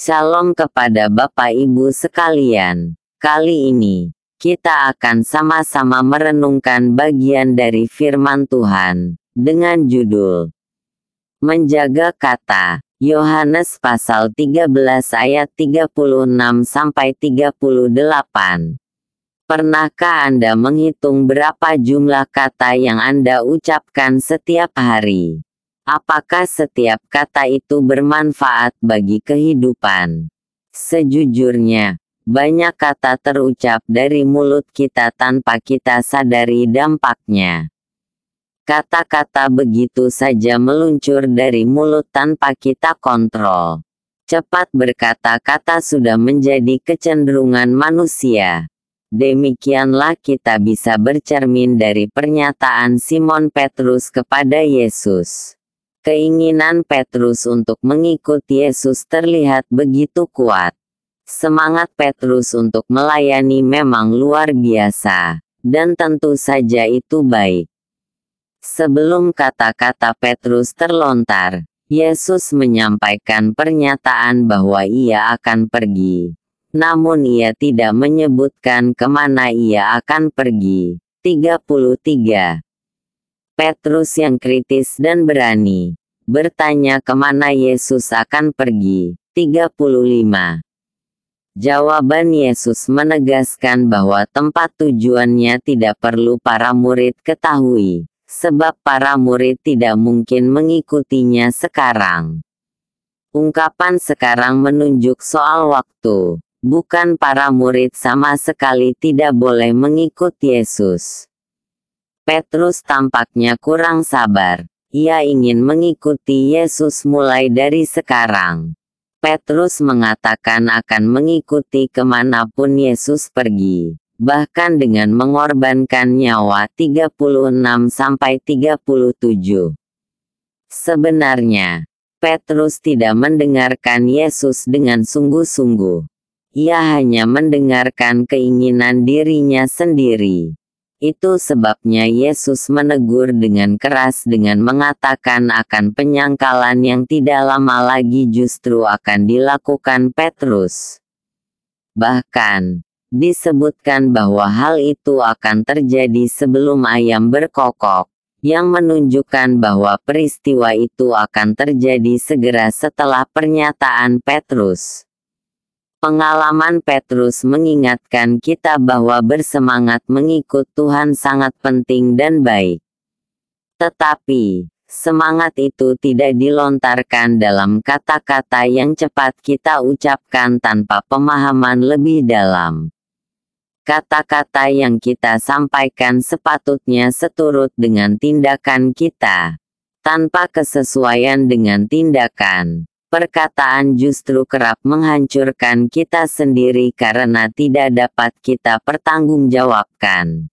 Shalom kepada Bapak Ibu sekalian. Kali ini, kita akan sama-sama merenungkan bagian dari firman Tuhan, dengan judul Menjaga Kata, Yohanes pasal 13 ayat 36 sampai 38. Pernahkah Anda menghitung berapa jumlah kata yang Anda ucapkan setiap hari? Apakah setiap kata itu bermanfaat bagi kehidupan? Sejujurnya, banyak kata terucap dari mulut kita tanpa kita sadari dampaknya. Kata-kata begitu saja meluncur dari mulut tanpa kita kontrol. Cepat berkata-kata sudah menjadi kecenderungan manusia. Demikianlah kita bisa bercermin dari pernyataan Simon Petrus kepada Yesus. Keinginan Petrus untuk mengikut Yesus terlihat begitu kuat. Semangat Petrus untuk melayani memang luar biasa, dan tentu saja itu baik. Sebelum kata-kata Petrus terlontar, Yesus menyampaikan pernyataan bahwa ia akan pergi namun ia tidak menyebutkan ke mana ia akan pergi. 33. Petrus yang kritis dan berani, bertanya ke mana Yesus akan pergi. 35. Jawaban Yesus menegaskan bahwa tempat tujuannya tidak perlu para murid ketahui, sebab para murid tidak mungkin mengikutinya sekarang. Ungkapan sekarang menunjuk soal waktu bukan para murid sama sekali tidak boleh mengikut Yesus. Petrus tampaknya kurang sabar. Ia ingin mengikuti Yesus mulai dari sekarang. Petrus mengatakan akan mengikuti ke mana pun Yesus pergi, bahkan dengan mengorbankan nyawa 36-37. Sebenarnya, Petrus tidak mendengarkan Yesus dengan sungguh-sungguh ia hanya mendengarkan keinginan dirinya sendiri. Itu sebabnya Yesus menegur dengan keras dengan mengatakan akan penyangkalan yang tidak lama lagi justru akan dilakukan Petrus. Bahkan, disebutkan bahwa hal itu akan terjadi sebelum ayam berkokok, yang menunjukkan bahwa peristiwa itu akan terjadi segera setelah pernyataan Petrus. Pengalaman Petrus mengingatkan kita bahwa bersemangat mengikut Tuhan sangat penting dan baik. Tetapi, semangat itu tidak dilontarkan dalam kata-kata yang cepat kita ucapkan tanpa pemahaman lebih dalam. Kata-kata yang kita sampaikan sepatutnya seturut dengan tindakan kita, tanpa kesesuaian dengan tindakan Perkataan justru kerap menghancurkan kita sendiri karena tidak dapat kita pertanggungjawabkan.